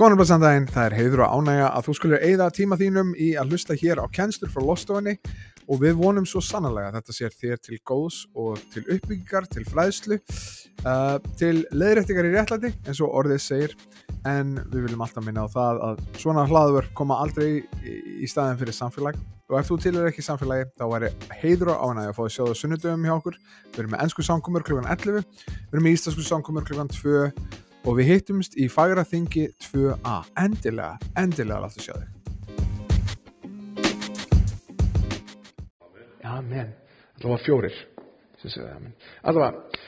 Góðan blessandaginn, það er heiður og ánægja að þú skulle eigða tíma þínum í að hlusta hér á kennslur frá Lostofinni og við vonum svo sannlega að þetta sér þér til góðs og til uppbyggingar, til fræðslu, uh, til leðrættingar í réttlæti eins og orðið segir en við viljum alltaf minna á það að svona hlaður koma aldrei í, staðin fyrir samfélag og ef þú tilur ekki samfélagi þá væri heiður og ánægja að fá að sjá það sunnudöfum hjá okkur við erum með ennsku samkomur kl. 11 við erum með ístasku samkomur kl. 2 og við hittumst í Fagraþingi 2a endilega, endilega láttu sjá þig Amen. Það var fjórir. sem segja amen. Allavega,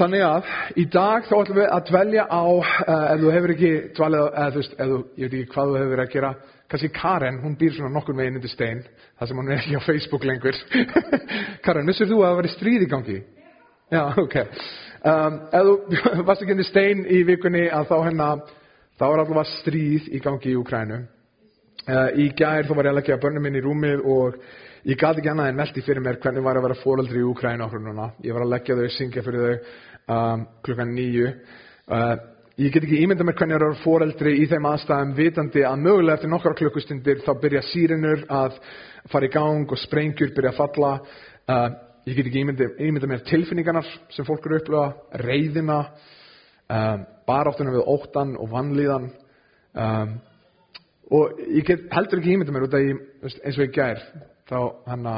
þannig að í dag þá ætlum við að dvelja á, uh, ef þú hefur ekki dvalið, eða þú veist, ef þú, ég veit ekki hvað þú hefur verið að gera, kannski Karen, hún býr svona nokkur meginn undir stein, þar sem hún er ekki á Facebook lengur. Karen, vissur þú að það væri stríð í gangi? Já, ok. Um, ef þú varst ekki undir stein í vikunni að þá hérna, þá er allavega stríð í gangi í Ukrænu. Uh, í gær þá var ég að leggja börnum minn í rúmið og ég gati ekki annað en velti fyrir mér hvernig var að vera fóreldri í Úkræn okkur núna. Ég var að leggja þau, syngja fyrir þau um, klukkan nýju. Uh, ég get ekki ímynda mér hvernig er að vera fóreldri í þeim aðstæðum vitandi að mögulega eftir nokkra klukkustundir þá byrja sírinur að fara í gang og sprengjur byrja að falla. Uh, ég get ekki ímynda, ímynda mér tilfinningarnar sem fólk eru að upplifa, reyðina, um, baráttunum við óttan og vannlíðan. Um, og ég get heldur ekki ímynda mér út af ég, eins og í gær þá hann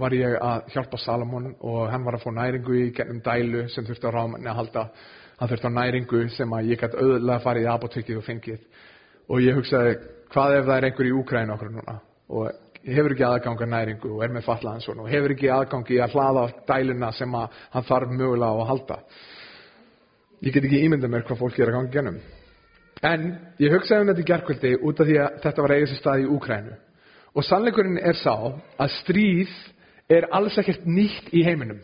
var ég að hjálpa Salomon og hann var að fá næringu í gennum dælu sem þurfti á rámanni að halda. Hann þurfti á næringu sem að ég gæti auðvitað farið í apotekið og fengið. Og ég hugsaði hvað ef það er einhver í Úkræn okkur núna? Og hefur ekki aðgang að næringu og er með fatlaðan svona og hefur ekki aðgang í að hlaða dæluna sem að hann þarf mögulega á að halda ég get ekki ímynda mér hvað fólk er að ganga gennum En ég hugsaði um þetta í gerkvöldi út af því að þetta var eigið sér stað í Úkrænu. Og sannleikurinn er sá að stríð er alls ekkert nýtt í heiminum.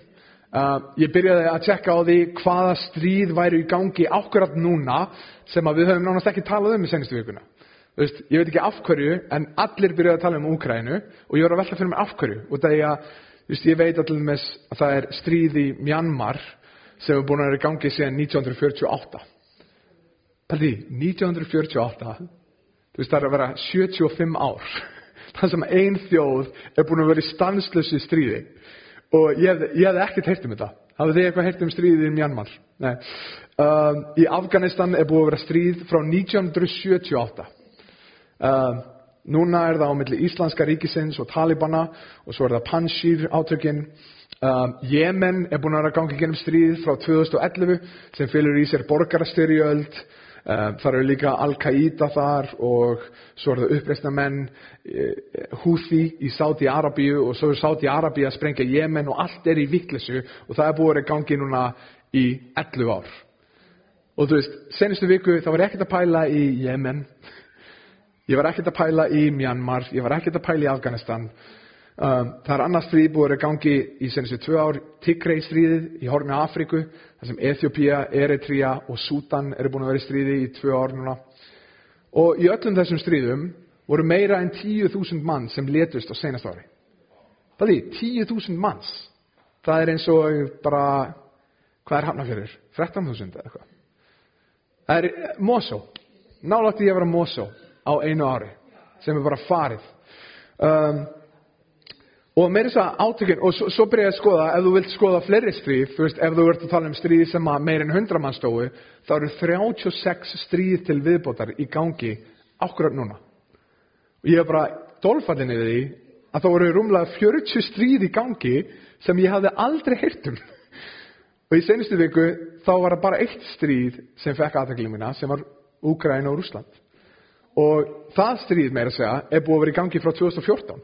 Uh, ég byrjaði að tjekka á því hvaða stríð væri í gangi ákveðat núna sem við höfum nánast ekki talað um í senustu vikuna. Veist, ég veit ekki af hverju en allir byrjaði að tala um Úkrænu og ég var að velta fyrir mig af hverju. Út af því að veist, ég veit allir með að það er stríð í Mjanmar sem er búin að vera í gangi síðan 1948. Paldi, 1948, þú veist það er að vera 75 ár, það sem ein þjóð er búin að vera í stanslösu stríði og ég, ég hefði ekkert heyrt um þetta. Hafið þið eitthvað heyrt um stríðið í Mjanmar? Nei. Um, í Afganistan er búið að vera stríð frá 1978. Um, núna er það á milli Íslandska ríkisins og Talibana og svo er það Panshir átökin. Um, Jemen er búin að vera að ganga gennum stríð frá 2011 sem fylgur í sér borgarastyrjöld. Um, það eru líka Al-Qaida þar og svo er það uppreisna menn Houthi í Sáti Arabíu og svo er Sáti Arabíu að sprengja Jemen og allt er í vittlesu og það er búið að vera gangi núna í 11 ár. Og þú veist, senustu viku þá var ekkert að pæla í Jemen, ég var ekkert að pæla í Myanmar, ég var ekkert að pæla í Afganistan. Um, það er annars stríð búið að gangi í senustu tvö ár, Tigray stríðið í horni Afríku, þar sem Ethiopía, Eritrea og Sútan eru búin að vera í stríði í tvö ár núna. Og í öllum þessum stríðum voru meira en 10.000 mann sem letust á senast ári. Það er 10.000 manns. Það er eins og bara, hvað er hafnafjörður? 13.000 eða eitthvað. Það er Mosó. Nálægt í að vera Mosó á einu ári sem er bara farið. Um, og meira þess að átökin, og svo, svo byrja ég að skoða, ef þú vilt skoða fleiri stríð, þú veist, ef þú ert að tala um stríð sem að meir en 100 mann stóðu, þá eru 36 stríð til viðbótar í gangi akkurat núna. Og ég er bara dolfallin yfir því að þá voru rúmlega 40 stríð í gangi sem ég hafði aldrei heyrt um. Og í senustu viku þá var það bara eitt stríð sem fekk aðtekli mína sem var Úgræn og Rúsland. Og það stríð meira að segja er búið að vera í gangi frá 2014.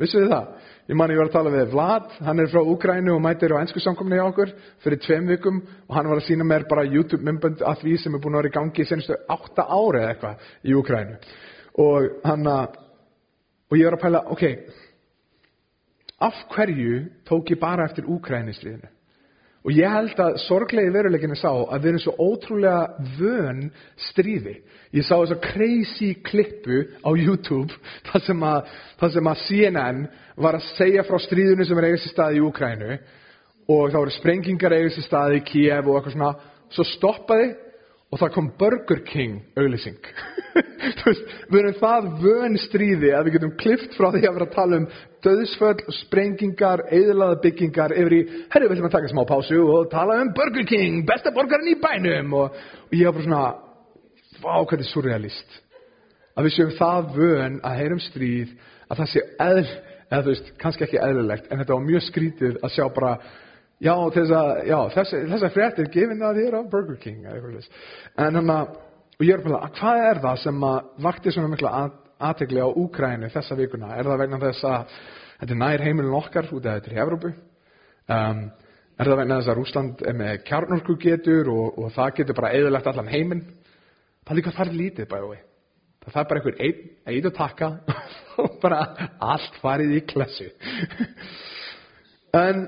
Vissu þið það? Ég man ég var að tala við Vlad, hann er frá Úgrænu og mætir á ennsku samkomni hjá okkur fyrir tveim vikum og hann var að sína mér bara YouTube myndbönd af því sem er búin að vera í gangi í senustu átta ári eða eitthvað í Úgrænu. Og hann að, og ég var að pæla, ok, af hverju tók ég bara eftir Úgrænistriðinu? Og ég held að sorglegi veruleginni sá að við erum svo ótrúlega vön stríði. Ég sá þess að crazy klippu á YouTube þar sem, sem að CNN var að segja frá stríðinu sem er eigast í staði í Úkrænu og þá voru sprengingar eigast í staði í Kiev og eitthvað svona. Svo stoppaði og það kom Burger King auglýsing. Þú veist, við erum það vön stríði að við getum klift frá því að vera að tala um döðsföll, sprengingar, eðlaða byggingar yfir í, herru, við ætlum að taka smá pásu og tala um Burger King, besta borgarinn í bænum. Og, og ég var bara svona vá, hvað þetta er surrealist að við séum það vön að heyrum stríð að það sé eðl eða þú veist, kannski ekki eðlilegt en þetta var mjög skrítið að sjá bara já, þessar fréttir gefin það þér á Burger King eða eitthvað svoleiðis. en hann að, og ég er bara að hvað er það sem að vakti svona mikla aðtegli á Úkræni þessa vikuna, er það vegna þess að þetta er nær heimilin okkar út af þetta í Evrópu? Um, er það vegna þess að Rúsland er með kjarnorku getur og, og það getur bara eðulegt allan heiminn? Það er líka þar lítið bæði það er bara einhver einn, einn að taka og bara allt farið í klassu en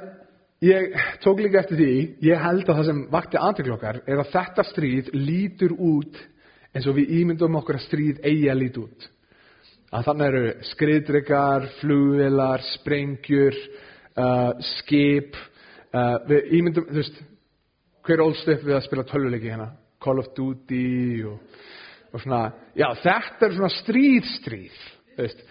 ég tók líka eftir því ég held að það sem vakti aðtöklokkar er að þetta stríð lítur út eins og við ímyndum okkur að stríð eigi að líti út. Að þannig eru skriðdryggar, flugvilar, sprengjur uh, skip uh, við ímyndum, þú veist hver ólst upp við að spila tölvuleiki hérna? Call of Duty og, og svona, já þetta er svona stríðstríð, þú veist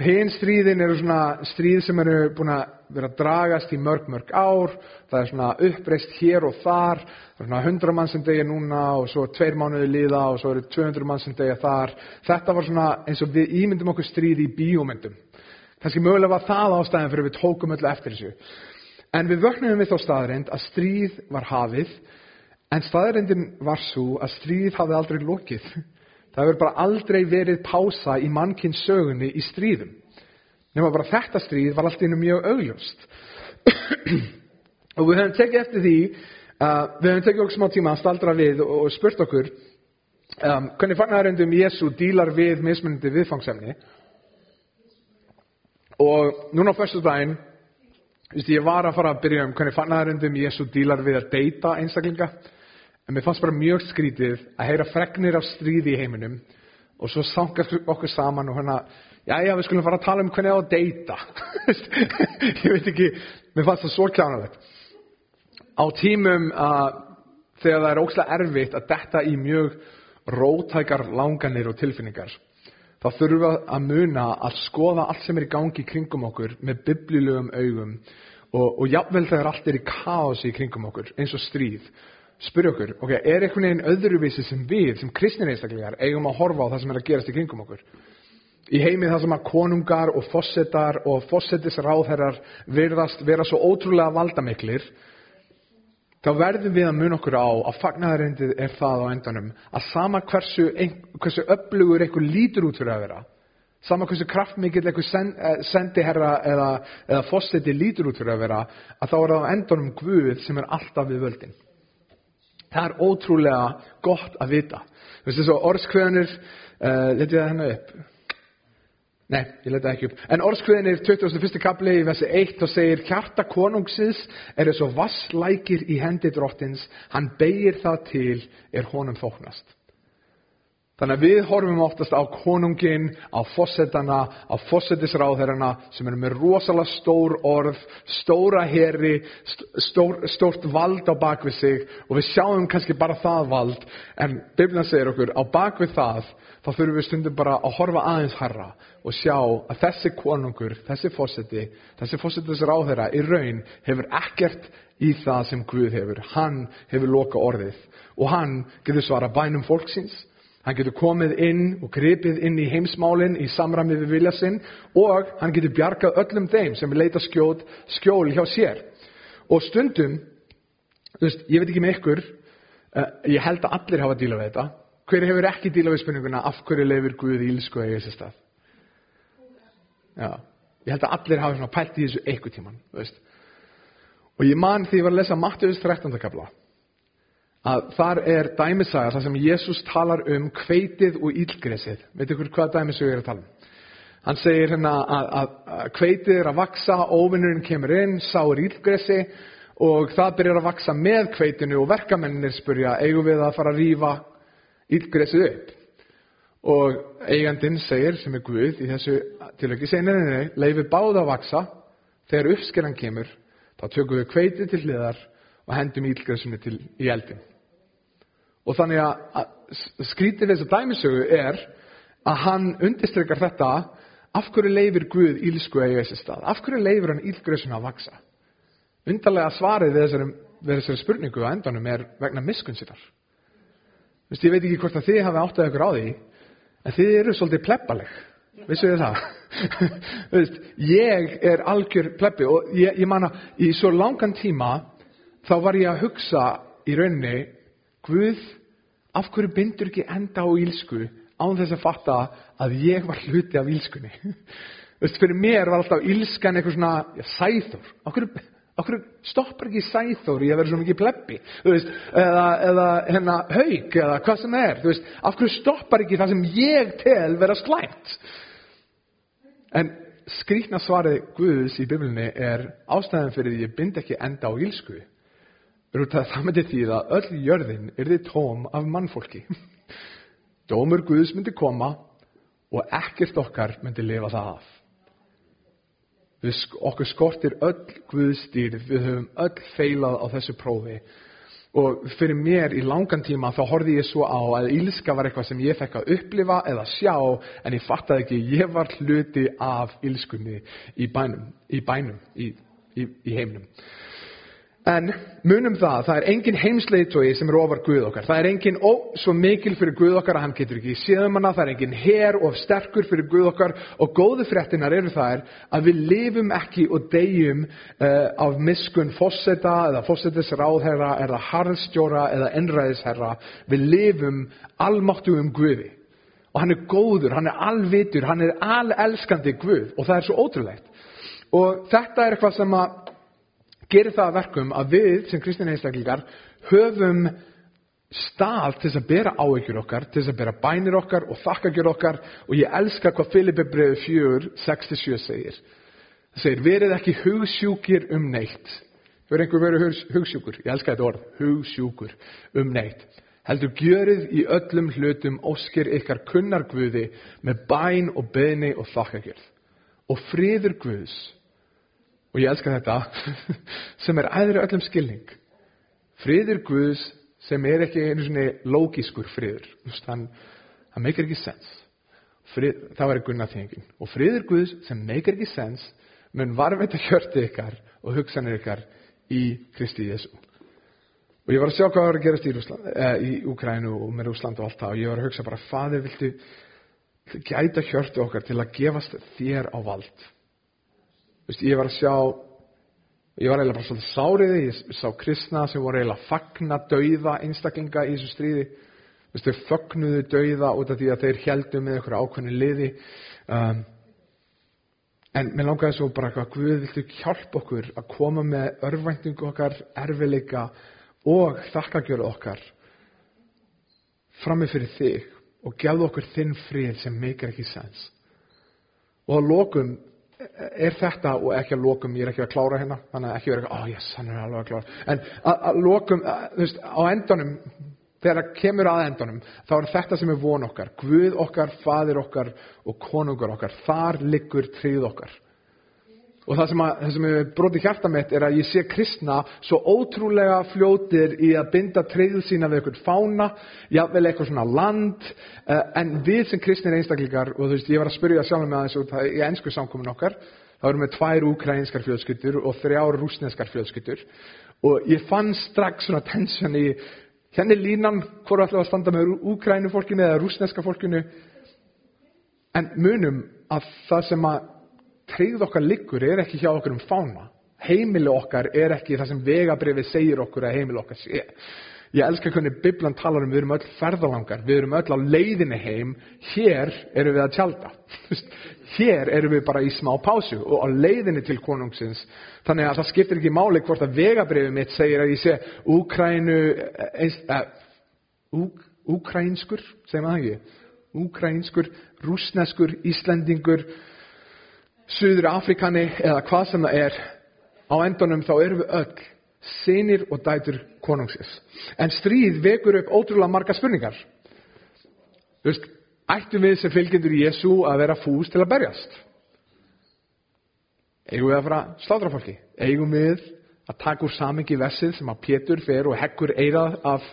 hinn stríðin eru svona stríð sem eru búin að vera dragast í mörg mörg ár, það er svona uppreist hér og þar, það er svona 100 mann sem degja núna og svo tveir mánuði liða og svo eru 200 mann sem degja þar. Þetta var svona eins og við ímyndum okkur stríð í bíómyndum. Kannski mögulega var það ástæðan fyrir við tókum öllu eftir þessu. En við vöknum við þá staðrind að stríð var hafið en staðrindin var svo að stríð hafði aldrei lokið Það hefur bara aldrei verið pása í mannkins sögunni í stríðum. Nefnum bara þetta stríð var alltaf innu mjög augljóst. og við höfum tekið eftir því, uh, við höfum tekið okkur smá tíma að staldra við og, og spurt okkur um, hvernig fagnaröndum Jésu dílar við mismunandi viðfangsefni. Og núna á fyrstu daginn, ég var að fara að byrja um hvernig fagnaröndum Jésu dílar við að deyta einstaklinga. En mér fannst bara mjög skrítið að heyra fregnir af stríði í heiminum og svo sangast okkur saman og hérna, já já við skulum fara að tala um hvernig það á að deyta. ég veit ekki, mér fannst það svo kjánalegt. Á tímum að þegar það er ókslega erfitt að detta í mjög rótækar langanir og tilfinningar, þá þurfum við að muna að skoða allt sem er í gangi kringum okkur með biblilögum augum og, og jafnvel þegar allt er í kási kringum okkur, eins og stríð spyrja okkur, ok, er einhvern veginn öðruvísi sem við, sem kristnir einstaklegar, eigum að horfa á það sem er að gerast í kringum okkur? Í heimið það sem að konungar og fossetar og fossetisráðherrar virðast vera svo ótrúlega valdamiklir, þá verðum við að mun okkur á að fagnæðarindið er það á endanum að sama hversu, hversu upplugur eitthvað lítur út fyrir að vera, sama hversu kraftmikill eitthvað sendiherra eða, eða fosseti lítur út fyrir að vera, að þá er það á endanum Guð sem er alltaf við völdin. Það er ótrúlega gott að vita. Þú veist þess að orðskveðanir, uh, leti ég það hennar upp? Nei, ég leti það ekki upp. En orðskveðanir 21. kapli í versi 1 þá segir hjarta konungsins er eins og vasslækir í hendi drottins, hann beigir það til er honum þóknast. Þannig að við horfum oftast á konungin, á fossetana, á fossetisráðherrana sem eru með rosalega stór orð, stóra heri, stór, stórt vald á bakvið sig og við sjáum kannski bara það vald en Biblian segir okkur á bakvið það þá þurfum við stundum bara að horfa aðeins harra og sjá að þessi konungur, þessi fosseti, þessi fossetisráðherra í raun hefur ekkert í það sem Guð hefur. Hann hefur loka orðið og hann getur svara bænum fólksins Hann getur komið inn og gripið inn í heimsmálinn í samramið við vilja sinn og hann getur bjargað öllum þeim sem leita skjóð, skjól hjá sér. Og stundum, þú veist, ég veit ekki með ykkur, uh, ég held að allir hafa að díla við þetta. Hver hefur ekki díla við spurninguna af hverju lefur Guði ílsku eða í þessi stað? Já, ég held að allir hafa pælt í þessu eitthvað tíman, þú veist. Og ég man því að ég var að lesa Mattius 13. kapla að þar er dæmisaga þar sem Jésús talar um kveitið og ílgresið. Veit ykkur hvað dæmisögur er að tala um? Hann segir hérna að, að, að kveitið er að vaksa, óvinnurinn kemur inn, sáur ílgresi og það byrjar að vaksa með kveitinu og verkamennir spurja, eigum við að fara að rýfa ílgresið upp? Og eigandinn segir, sem er Guð í þessu tilöki, segir neina, leifir báða að vaksa, þegar uppskeran kemur, þá tökum við kveitið til hliðar og hendum ílgresinu til í eldin. Og þannig að, að skrítið við þessa dæmisögu er að hann undirstrykkar þetta af hverju leifir Guð ílsku að eiga þessi stað? Af hverju leifir hann ílgröðsuna að vaksa? Undarlega svarið við þessari, við þessari spurningu á endanum er vegna miskunnsitar. Þú veist, ég veit ekki hvort að þið hafi áttað ykkur á því, en þið eru svolítið plebbaleg. Vissu þið það? Þú veist, ég er algjör plebbi og ég, ég manna, í svo langan tíma þá var ég að hugsa í rauninni, Guð, af hverju bindur ekki enda á ílsku án þess að fatta að ég var hluti af ílskunni? Þú veist, fyrir mér var alltaf ílskan eitthvað svona, já, sæþór. Af hverju, af hverju stoppar ekki sæþór í að vera svo mikið plebbi? Þú veist, eða, eða hérna haug eða hvað sem er. Þú veist, af hverju stoppar ekki það sem ég tel vera slæmt? En skrýtna svarið Guðs í Biblinni er ástæðan fyrir því ég bind ekki enda á ílsku. Það myndi því að öll jörðin er þið tóm af mannfólki. Dómur Guðs myndi koma og ekkert okkar myndi lifa það af. Við, okkur skortir öll Guðstýrð, við höfum öll feilað á þessu prófi og fyrir mér í langan tíma þá horfði ég svo á að ílska var eitthvað sem ég fekk að upplifa eða sjá en ég fattaði ekki, ég var hluti af ílskunni í bænum, í, bænum, í, í, í heiminum. En munum það, það er engin heimsleitói sem er ofar Guð okkar. Það er engin ó, svo mikil fyrir Guð okkar að hann getur ekki séðum hana. Það er engin her og sterkur fyrir Guð okkar. Og góðu fréttinar eru þær að við lifum ekki og deyjum uh, af miskun fósetta eða fósettisráðherra eða harðstjóra eða ennræðisherra. Við lifum almáttu um Guði. Og hann er góður, hann er alvitur, hann er alelskandi Guð. Og það er svo ótrúlegt. Og þetta er eitthvað sem að gerir það að verkum að við sem kristina einstaklingar höfum stað til þess að bera áhyggjur okkar, til þess að bera bænir okkar og þakkagjur okkar og ég elska hvað Filipe brefi 4, 6-7 segir. Það segir, verið ekki hugsjúkir um neitt. Hefur einhver verið hugsjúkur? Ég elska þetta orð, hugsjúkur um neitt. Heldur gjörið í öllum hlutum óskir ykkar kunnar Guði með bæn og beðni og þakkagjörð. Og friður Guðs og ég elska þetta, sem er æðri öllum skilning. Friður Guðs sem er ekki einu svona lógískur friður. Þann, það meikar ekki sens. Frið, það var gunna þengin. Og friður Guðs sem meikar ekki sens mun varveita hjörti ykkar og hugsanir ykkar í Kristi Jésu. Og ég var að sjá hvað var að gerast í, eh, í Ukrænu og með Rúsland og allt það og ég var að hugsa bara, fadir, viltu gæta hjörti okkar til að gefast þér á vald? Veist, ég var að sjá, ég var eiginlega bara svolítið sáriði, ég sá kristna sem voru eiginlega að fagna dauða einstaklinga í þessu stríði. Veist, þeir fögnuðu dauða út af því að þeir heldum með einhverju ákveðni liði. Um, en mér langaði svo bara að Guð viltu hjálpa okkur að koma með örvæntingu okkar, erfileika og þakkagjörðu okkar frammi fyrir þig og gefðu okkur þinn frið sem meikar ekki sens. Og að lokum er þetta, og ekki að lokum, ég er ekki að klára hérna, þannig að ekki vera, oh yes, hann er alveg að klára, en að, að lokum, að, þú veist, á endunum, þegar það kemur að endunum, þá er þetta sem er von okkar, Guð okkar, Fadir okkar og konungur okkar, þar liggur tríð okkar. Og það sem, að, það sem er brotið hjarta mitt er að ég sé kristna svo ótrúlega fljótir í að binda treyðu sína við einhvern fána, jável eitthvað svona land, uh, en við sem kristnir einstaklingar, og þú veist, ég var að spyrja sjálf með aðeins út í ennsku samkomin okkar, þá erum við tvær ukrainskar fjölskyttur og þrjár rúsneskar fjölskyttur, og ég fann strax svona tension í, henni línan, hvort ætlaði að standa með ukrainu fólkinu eða rúsneska fólkinu, en munum að það sem að tryggð okkar liggur er ekki hjá okkur um fána. Heimili okkar er ekki það sem vegabrifið segir okkur að heimili okkar sé. Ég elskar hvernig Biblan talar um við erum öll ferðalangar, við erum öll á leiðinni heim, hér erum við að tjálta. hér erum við bara í smá pásu og á leiðinni til konungsins. Þannig að það skiptir ekki máli hvort að vegabrifið mitt segir að ég sé Úkrænu, uh, úk, úkrænskur, segir maður það ekki? Úkrænskur, rúsneskur, íslendingur, Suður Afrikani eða hvað sem það er, á endunum þá erum við öll sinir og dætur konungsins. En stríð vekur upp ótrúlega marga spurningar. Þú veist, ættum við sem fylgjendur Jésu að vera fús til að berjast? Eigum við að fara slátra fólki? Eigum við að taka úr samingi vessið sem að Pétur fer og hekkur eirað af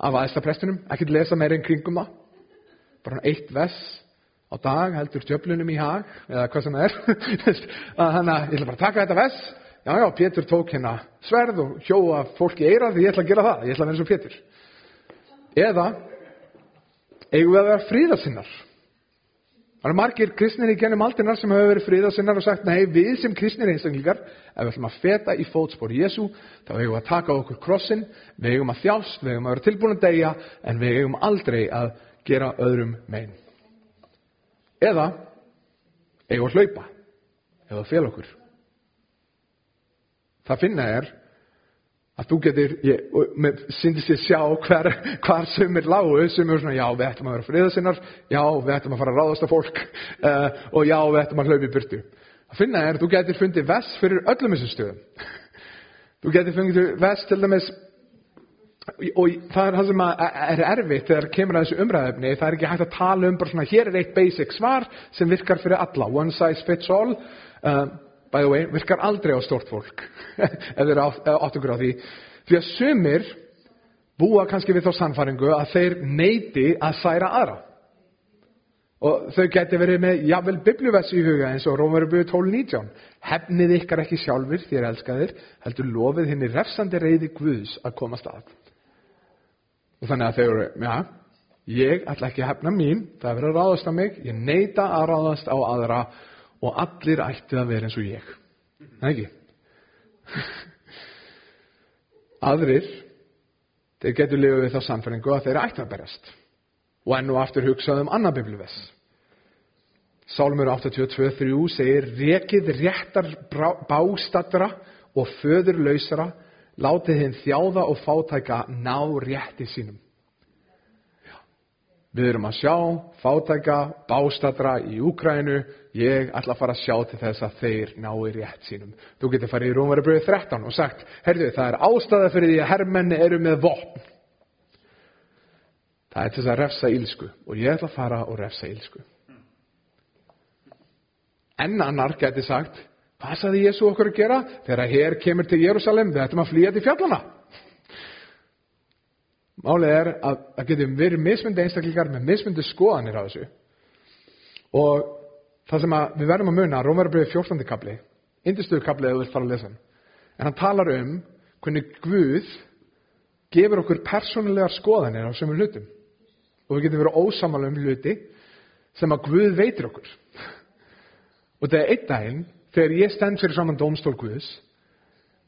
af aðstaprestunum, ekkert lesa meira en kringum það bara eitt vess á dag heldur djöflunum í hag eða hvað sem það er. Þannig að ég ætla bara að taka þetta vess já já, Pétur tók hérna sverð og hjóða fólk í eira því ég ætla að gera það ég ætla að vera eins og Pétur. Eða eigum við að vera fríðasinnar það eru margir kristnir í gennum aldinnar sem hefur verið fríðasinnar og sagt nei, við sem kristnir einstaklingar ef við ætlum að feta í fótspor Jésu þá eigum við að taka okkur krossin við eigum að þjást, við eigum að vera tilbúin að deyja en við eigum aldrei að gera öðrum megin eða eigum að hlaupa eða fél okkur það finna er að þú getur, syndist ég sjá hver, hvar sömur lágu, sömur svona, já, við ættum að vera friðasinnar, já, við ættum að fara að ráðast af fólk uh, og já, við ættum að hlaupa í byrtu. Það finna er, þú getur fundið vest fyrir öllum þessum stöðum. Þú getur fundið vest til dæmis, og það er það sem er erfitt þegar kemur að þessu umræðefni, það er ekki hægt að tala um bara svona, hér er eitt basic svar sem virkar fyrir alla, one size fits all, uh, by the way, virkar aldrei á stort fólk ef þeir átt okkur á því. Því að sumir búa kannski við þá sannfæringu að þeir neiti að særa aðra. Og þau geti verið með jafnvel bibljuversi í huga eins og Rómarubuðu 12.19 hefnið ykkar ekki sjálfur þér elskaðir heldur lofið henni refsandi reyði Guðs að komast að og þannig að þau eru já, ég ætla ekki að hefna mín það er verið að ráðast á mig ég neita að ráðast á aðra og allir ætti að vera eins og ég. Það ekki? Aðrir, þeir getur lifið við þá samfæringu að þeir ætti að berjast. Og enn og aftur hugsaðum annað biblivess. Sálmur 82.3 segir rekið réttar bástadra og föður lausara látið hinn þjáða og fátæka ná rétti sínum. Við erum að sjá fátæka bástadra í Úkrænu. Ég ætla að fara að sjá til þess að þeir nái rétt sínum. Þú getur farið í Rómaribröðu 13 og sagt, herðu það er ástæða fyrir því að herrmenni eru með vopn. Það er til þess að refsa ílsku og ég ætla að fara og refsa ílsku. En annar getur sagt, hvað saði Jésu okkur að gera þegar hér kemur til Jérúsalem við ættum að flýja til fjallana? Málið er að það getur verið mismundi einstaklingar með mismundi skoðanir á þessu. Og það sem við verðum að muna, Rómarabriði 14. kapli, indistöðu kapli eða þú vilt fara að lesa hann, en hann talar um hvernig Guð gefur okkur persónulegar skoðanir á sömur hlutum. Og við getum verið ósamal um hluti sem að Guð veitir okkur. Og það er einn daginn, þegar ég stend fyrir saman dómstól Guðs,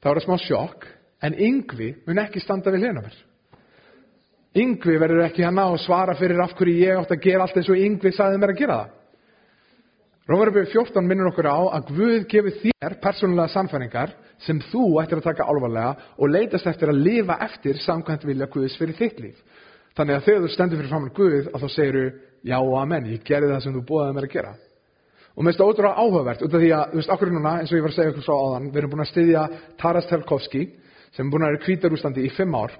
þá er það smá sjokk, en yngvi mun ekki standa við hlena mér. Yngvi verður ekki hann að svara fyrir af hverju ég átt að gera allt eins og Yngvi sagði mér að gera það. Rómarabíu 14 minnur okkur á að Guð gefur þér persónulega samfæringar sem þú ættir að taka álvarlega og leitast eftir að lifa eftir samkvæmt vilja Guðs fyrir þitt líf. Þannig að þegar þú stendur fyrir framann Guð að þá segir þú já og amen, ég gerði það sem þú búaði mér að gera. Og mér finnst það ótrúlega áhugavert út af því að, þú veist, okkur núna, eins og ég var að segja okkur frá áðan, við erum búin að styðja Taras Telkovski sem er búin að vera kvítarústandi í fimm ár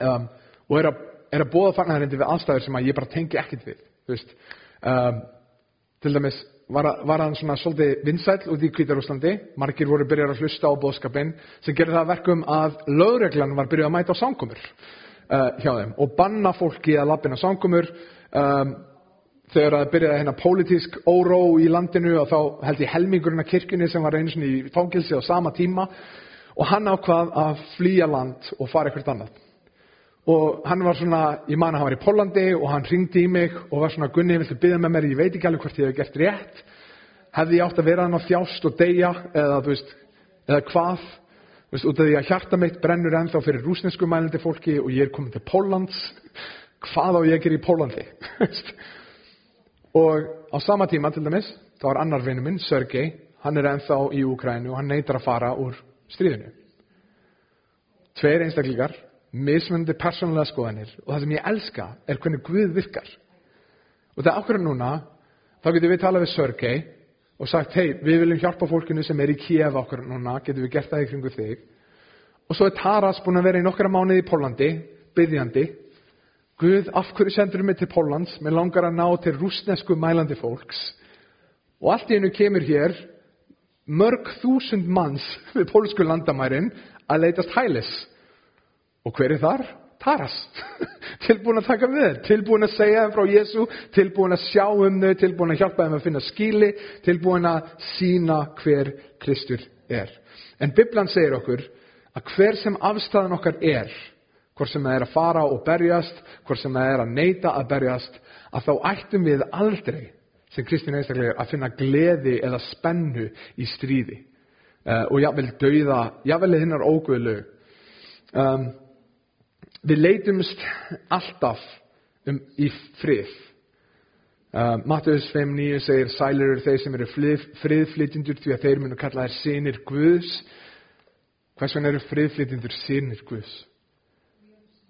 um, og er að, er að bóða fagnarindi við aðstæður sem að ég bara tengi ekkit við þú veist. Um, til dæmis var, var hann svona svolítið vinsæl út í Kvítarúslandi margir voru byrjar að hlusta á bóðskapin sem gerði það verkum að lögreglan var byrjuð að mæta á sangumur uh, hjá þeim og banna fólki að lappina sangumur um, þegar það byrjaði hérna pólitísk óró í landinu og þá held ég helmingurinn af kirkjunni sem var einu svona í fangilsi á sama tíma. Og hann ákvað að flýja land og fara eitthvað annað. Og hann var svona, ég man að hann var í Pólandi og hann ringdi í mig og var svona Gunni, viltu byggja með mér, ég veit ekki alveg hvort ég hef gert rétt. Hefði ég átt að vera hann á þjást og deyja eða þú veist, eða hvað? Þú veist, út af því að hjarta mitt brennur ennþá fyrir rúsnesku mælandi fólki og ég er komin til Póllands. Hvað á ég að gera í Pólandi og á sama tíma til dæmis, þá var annar vinnu minn Sergei, hann er ennþá í Ukrænu og hann neytar að fara úr stríðinu. Tveir einstaklingar mismundi persónulega skoðanir og það sem ég elska er hvernig Guð virkar. Og það er okkur núna þá getum við talað við Sörgei og sagt hei við viljum hjálpa fólkinu sem er í Kiev okkur núna, getum við gert það í kringu þig? Og svo er Taras búin að vera í nokkra mánuði í Pólandi byggjandi Guð af hverju sendur mig til Pólans með langar að ná til rúsnesku mælandi fólks. Og allt í hennu kemur hér mörg þúsund manns við pólsku landamærin að leitast hælis. Og hver er þar? taras. Tilbúin að taka við þeim, tilbúin að segja þeim frá Jésu tilbúin að sjá um þau. Tilbúin að hjálpa þeim að finna skíli tilbúin að sína hver Kristur er. En Biblan segir okkur að hver sem afstæðan okkar er hvort sem það er að fara og berjast hvort sem það er að neyta að berjast að þá ættum við aldrei sem kristin einstaklega að finna gleði eða spennu í stríði uh, og jáfnvel dauða, jáfnvel hinnar óguðlu um, við leitumst alltaf um, í frið. Uh, Mattius 5.9 segir sælir eru þeir sem eru frið, friðflytjendur því að þeir munu kalla þær sinir Guðs. Hvers vegna eru friðflytjendur sinir Guðs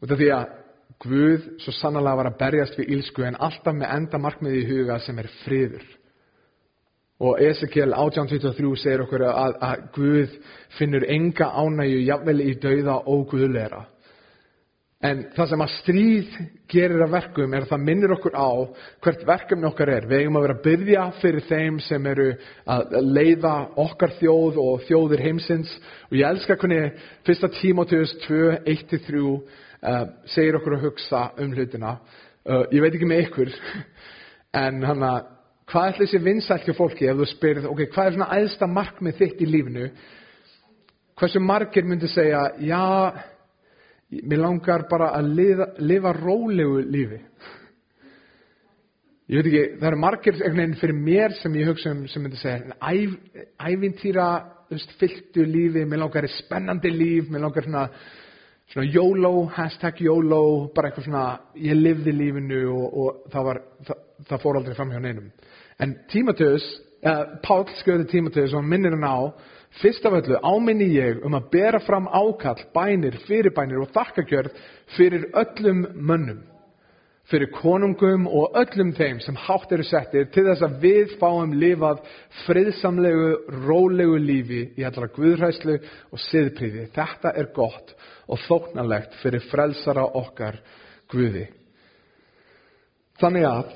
út af því að Guð svo sannlega var að berjast við ílsku en alltaf með enda markmiði í huga sem er friður. Og Ezekiel 1823 segir okkur að, að Guð finnur enga ánægju jafnvel í dauða og Guðleira. En það sem að stríð gerir að verkum er að það minnir okkur á hvert verkefni okkar er. Við eigum að vera að byrja fyrir þeim sem eru að leiða okkar þjóð og þjóðir heimsins. Og ég elska hvernig fyrsta tímoteus 2, 1-3 uh, segir okkur að hugsa um hlutina. Uh, ég veit ekki með ykkur, en hann að hvað er þessi vinsælt hjá fólki ef þú spyrir, ok, hvað er svona æðsta markmið þitt í lífinu? Hversu margir myndi segja, já, mér langar bara að lifa, lifa rólegu lífi. Ég veit ekki, það eru margir einhvern veginn fyrir mér sem ég hugsa um sem myndi segja, æv, ævintýra fylltu lífi, mér langar spennandi líf, mér langar svona, svona YOLO, hashtag YOLO, bara eitthvað svona, ég lifði lífinu og, og það, var, það, það fór aldrei fram hjá neinum. En Tímateus, uh, Pál skjöði Tímateus og hann minnir hann á, fyrst af öllu áminni ég um að bera fram ákall, bænir, fyrirbænir og þakkakjörð fyrir öllum mönnum, fyrir konungum og öllum þeim sem hátt eru settir til þess að við fáum lifað friðsamlegu, rólegu lífi í allra guðræslu og siðpríði. Þetta er gott og þóknarlegt fyrir frelsara okkar guði. Þannig að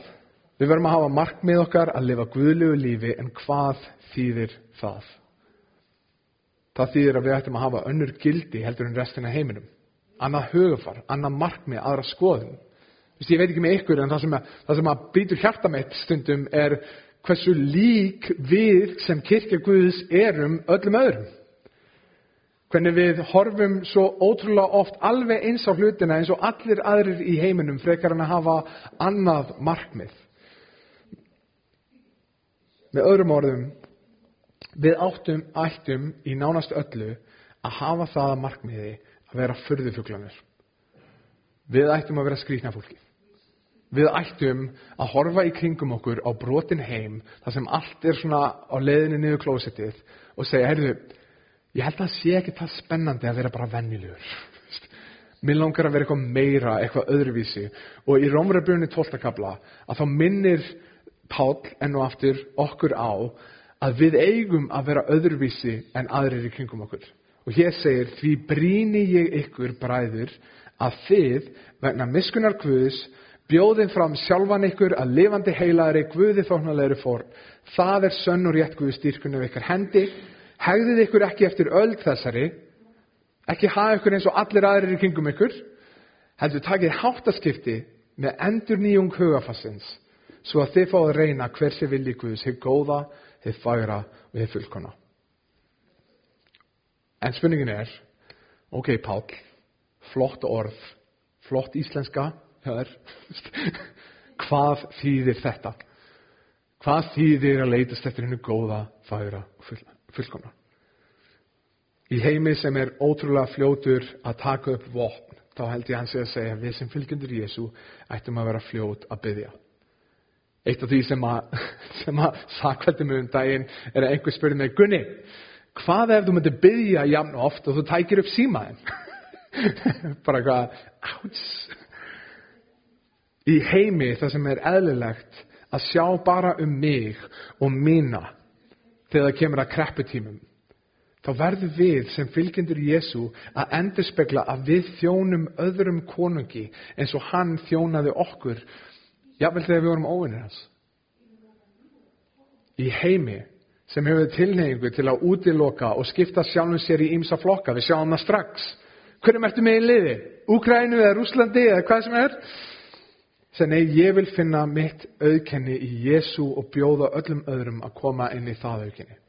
við verðum að hafa markmið okkar að lifa guðlegu lífi en hvað þýðir það? Það þýðir að við ættum að hafa önnur gildi heldur en restina heiminum. Annað hugafar, annað markmið, aðra skoðum. Vist, ég veit ekki með ykkur en það sem, að, það sem að býtur hjarta mitt stundum er hversu lík við sem kirkja Guðs erum öllum öðrum. Hvernig við horfum svo ótrúlega oft alveg eins á hlutina eins og allir aðrir í heiminum frekar en að hafa annað markmið. Með öðrum orðum, við áttum, ættum í nánast öllu að hafa það að markmiði að vera fyrðufuglanir. Við ættum að vera skrýtna fólki. Við ættum að horfa í kringum okkur á brotin heim, þar sem allt er svona á leiðinu niður klósettið og segja, heyrðu, ég held að það sé ekki það spennandi að vera bara vennilegur. Mér langar að vera eitthvað meira, eitthvað öðruvísi. Og í Rómræðbjörni 12. kabla að þá minnir Pál enn og aftur okkur á að við eigum að vera öðruvísi en aðrir í kringum okkur. Og hér segir, því bríni ég ykkur bræður að þið, vegna miskunar Guðs, bjóðin fram sjálfan ykkur að lifandi heilaðri Guði þóknarlegri fórn. Það er sönn og rétt Guði styrkunni við ykkur hendi. Hegðið ykkur ekki eftir öld þessari, ekki hafa ykkur eins og allir aðrir í kringum ykkur, heldur takið háttaskipti með endur nýjung hugafassins, svo að þið fáið reyna hver sé vilji Guðs, hefur góða, hefur fagra og hefur fullkona. En spurningin er, ok Pál, flott orð, flott íslenska, hör, hvað þýðir þetta? Hvað þýðir að leitast eftir hennu góða, fagra og fullkona? Í heimi sem er ótrúlega fljótur að taka upp vopn, þá held ég hans að segja við sem fylgjendur Jésu ættum að vera fljót að byggja. Eitt af því sem að, að sakvætti mig um daginn er að einhver spurði mig, Gunni, hvað ef þú myndir byggja jafn oft og þú tækir upp símaðin? Bara hvað, áts. Í heimi það sem er eðlilegt að sjá bara um mig og mína þegar það kemur að krepputímum þá verður við sem fylgjendur Jésu að endurspegla að við þjónum öðrum konungi eins og hann þjónaði okkur jafnvel þegar við vorum óvinnir hans. Í heimi sem hefur tilneyingu til að útiloka og skipta sjálfum sér í ýmsa flokka, við sjáum það strax. hvernig ertu með í liði? Úkrænu eða Rúslandi eða hvað sem er? Sæði, nei, ég vil finna mitt auðkenni í Jésu og bjóða öllum öðrum að koma inn í það auðkenni.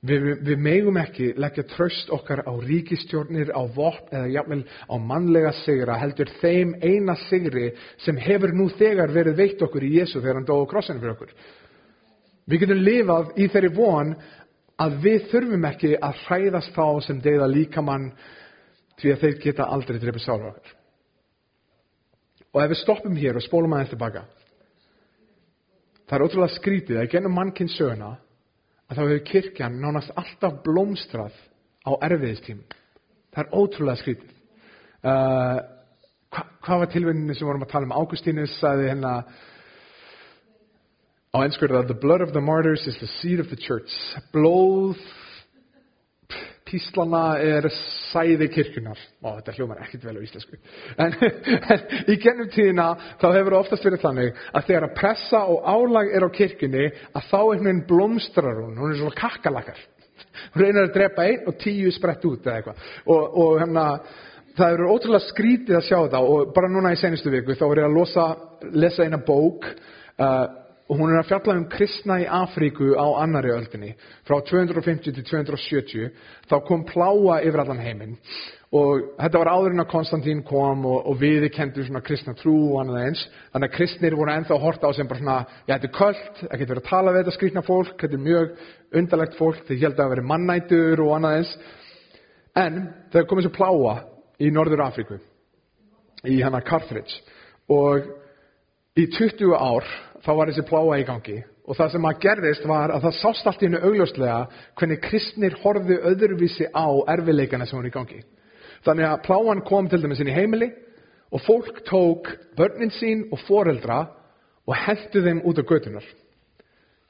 Við, við, við megum ekki leggja tröst okkar á ríkistjórnir, á vopn eða jafnvel á mannlega sigra, heldur þeim eina sigri sem hefur nú þegar verið veitt okkur í Jésu þegar hann dói á krossinu fyrir okkur. Við getum lifað í þeirri von að við þurfum ekki að hræðast þá sem deyða líkamann því að þeir geta aldrei dreipið sára okkur. Og ef við stoppum hér og spólum aðeins tilbaka, það er ótrúlega skrítið að gennum mannkinn söguna að þá hefur kirkjan nánast alltaf blómstrað á erfiðistím. Það er ótrúlega skrítið. Uh, hva, hvað var tilvinninni sem vorum að tala um? Águstínus sagði hérna á ennskur að the blood of the martyrs is the seed of the church. Blóð píslana er sæði kirkunar. Ó, þetta hljómar ekkert vel á íslensku. En, en í gennum tíðina þá hefur það oftast verið þannig að þegar að pressa og álag er á kirkunni að þá einhvern veginn blómstrar hún. Hún er svona kakkalakar. Hún reynir að drepa einn og tíu sprett út eða eitthvað. Og, og hérna, það eru ótrúlega skrítið að sjá þetta og bara núna í senustu viku þá voru ég að losa, lesa eina bók uh, og hún er að fjalla um kristna í Afríku á annari öldinni frá 250 til 270 þá kom pláa yfir allan heiminn. Og þetta var áður en að Konstantín kom og, og við kendur svona kristna trú og annað eins. Þannig að kristnir voru ennþá að horta á sem bara svona já þetta er köld, það getur verið að tala við þetta skrýtna fólk, þetta er mjög undarlegt fólk þeir held að vera mannætur og annað eins. En það komið svo pláa í Norður Afríku í hana Carthage. Og í 20 ár þá var þessi pláa í gangi og það sem að gerðist var að það sást allt í hennu augljóslega hvernig kristnir horfðu öðruvísi á erfileikana sem voru í gangi. Þannig að pláan kom til dæmis inn í heimili og fólk tók börnin sín og foreldra og hendu þeim út á götunar.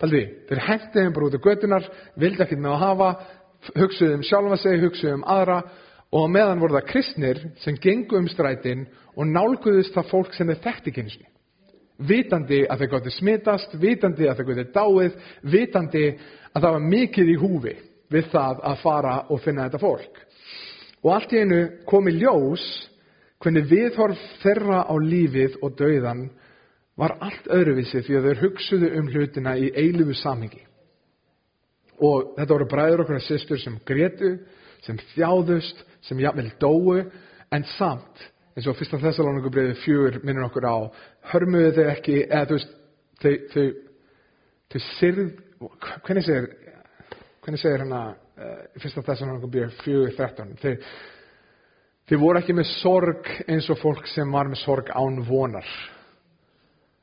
Taldi, þeir hendu þeim bara út á götunar, vildi ekkert með að hafa, hugsuðu um sjálfa sig, hugsuðu um aðra og meðan voru það kristnir sem gengu um strætin og nálguðust það fólk sem þeir þekkti kynnsni vitandi að þau gott smitast, vitandi að þau gott dáið, vitandi að það var mikið í húfi við það að fara og finna þetta fólk. Og allt í einu komi ljós hvernig viðhorf þeirra á lífið og dauðan var allt öðruvísi því að þau hugsuðu um hlutina í eilifu samhengi. Og þetta voru bræður okkur að sýstur sem gretu, sem þjáðust, sem jafnvel dóu, en samt eins og fyrsta þessalónugu breyði fjögur minnur okkur á hörmuðu þau ekki eða þú veist þau, þau, þau sirð hvernig segir hvernig segir hana uh, fyrsta þessalónugu breyði fjögur þrettun þau, þau voru ekki með sorg eins og fólk sem var með sorg án vonar.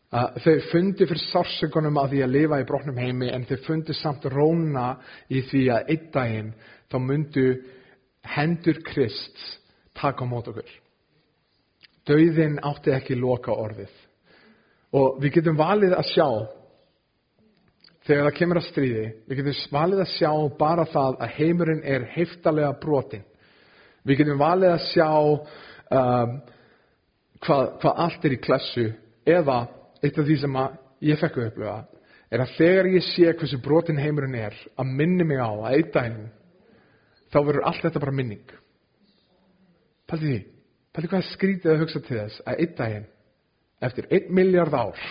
Uh, þau fundi fyrir sársökunum að því að lifa í brotnum heimi en þau fundi samt róna í því að einn daginn þá myndu hendur Krist taka á mót okkur Dauðin átti ekki loka orðið. Og við getum valið að sjá, þegar það kemur að stríði, við getum valið að sjá bara það að heimurinn er heiftalega brotin. Við getum valið að sjá um, hvað, hvað allt er í klassu, eða eitt af því sem ég fekk að upplifa, er að þegar ég sé hversu brotin heimurinn er, að minni mig á að eitt daginn, þá verður allt þetta bara minning. Paldið því. Pæli hvað skrítið að hugsa til þess að einn daginn, eftir einn miljard ár,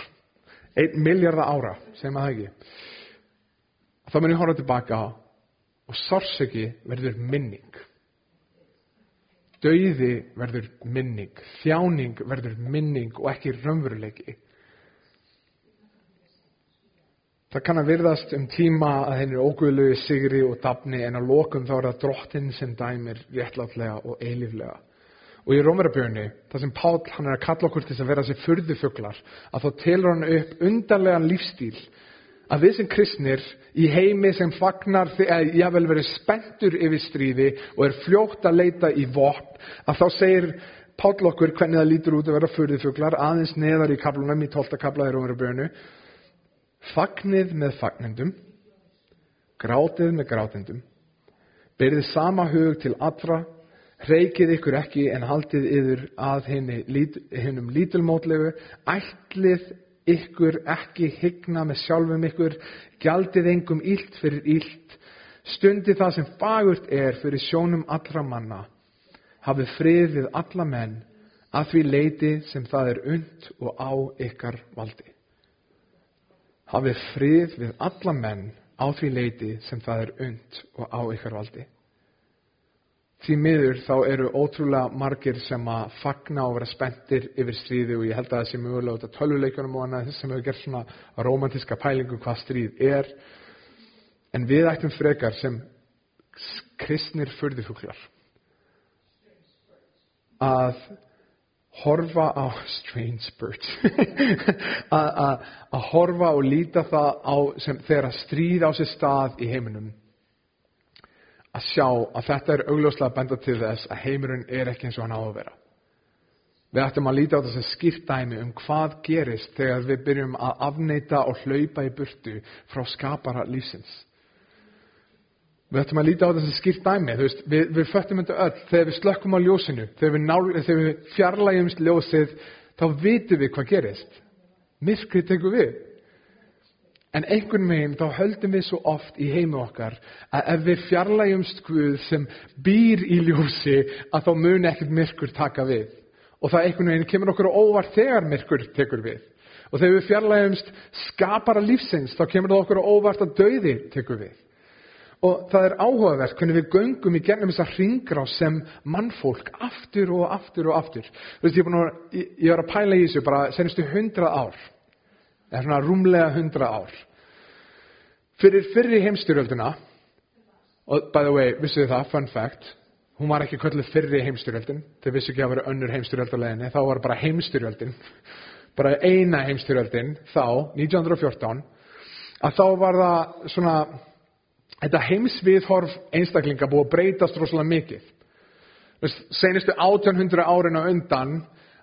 einn miljard ára, segjum að það ekki, þá mun ég horfa tilbaka á og sársöki verður minning. Dauði verður minning, þjáning verður minning og ekki raunveruleiki. Það kann að virðast um tíma að henni er óguðlegu sigri og dafni en á lokum þá er það drottin sem dæmir réttláttlega og eiliflega. Og í Rómarabjörni, það sem Pál hann er að kalla okkur til að vera þessi fyrðufuglar, að þá telur hann upp undarlegan lífstíl, að við sem kristnir í heimi sem fagnar þegar ég vel verið spenntur yfir stríði og er fljótt að leita í vopn, að þá segir Pál okkur hvernig það lítur út að vera fyrðufuglar, aðeins neðar í kaplunum í 12. kapla í Rómarabjörnu, fagnið með fagnendum, grátið með grátendum, berið sama hug til allra, Reykið ykkur ekki en haldið yfir að hennum lítilmótlegu, ætlið ykkur ekki hygna með sjálfum ykkur, gjaldið engum ílt fyrir ílt, stundi það sem fagurt er fyrir sjónum allra manna. hafið frið við alla menn að því leiti sem það er und og á ykkar valdi. Hafið frið við alla menn á því leiti sem það er und og á ykkar valdi. Því miður þá eru ótrúlega margir sem að fagna og vera spenntir yfir stríði og ég held að það sé mögulega út af tölvuleikunum og annað sem hefur gert svona romantíska pælingu hvað stríð er. En við ættum frekar sem kristnir fyrðifuglar að horfa á strange birds að, horfa og líta það á sem þegar að stríð á sér stað í heiminum að sjá að þetta er augljóslega benda til þess að heimurinn er ekki eins og hann á að vera við ættum að líta á þess að skýrt dæmi um hvað gerist þegar við byrjum að afneita og hlaupa í burtu frá skapara lífsins Við ættum að líta á þess að skýrt dæmi, veist, við, við föttum þetta öll, þegar við slökkum á ljósinu, þegar við, nál, þegar við fjarlægjumst ljósið, þá vitum við hvað gerist. Myrkrið tekur við. En einhvern veginn þá höldum við svo oft í heimu okkar að ef við fjarlægjumst Guð sem býr í ljósi að þá muni ekkert myrkur taka við. Og það einhvern veginn kemur okkur óvart þegar myrkur tekur við. Og þegar við fjarlægjumst skapara lífsins þá kemur það okkur óvart að dauði tekur við. Og það er áhugavert hvernig við göngum í gennum þessa hringra sem mannfólk aftur og aftur og aftur. Þú veist, ég, að, ég, ég var að pæla í þessu bara senustu hundrað ár. Eða svona rúmlega hundrað ár. Fyrir fyrri heimstyrjölduna, og by the way, vissu þið það, fun fact, hún var ekki kvöldu fyrri heimstyrjöldin, þeir vissu ekki að vera önnur heimstyrjölduleginni, þá var bara heimstyrjöldin, bara eina heimstyrjöldin, þá, 1914, að þá var það svona þetta heimsviðhorf einstaklinga búið að breytast rosalega mikið. Senustu 1800 árin á undan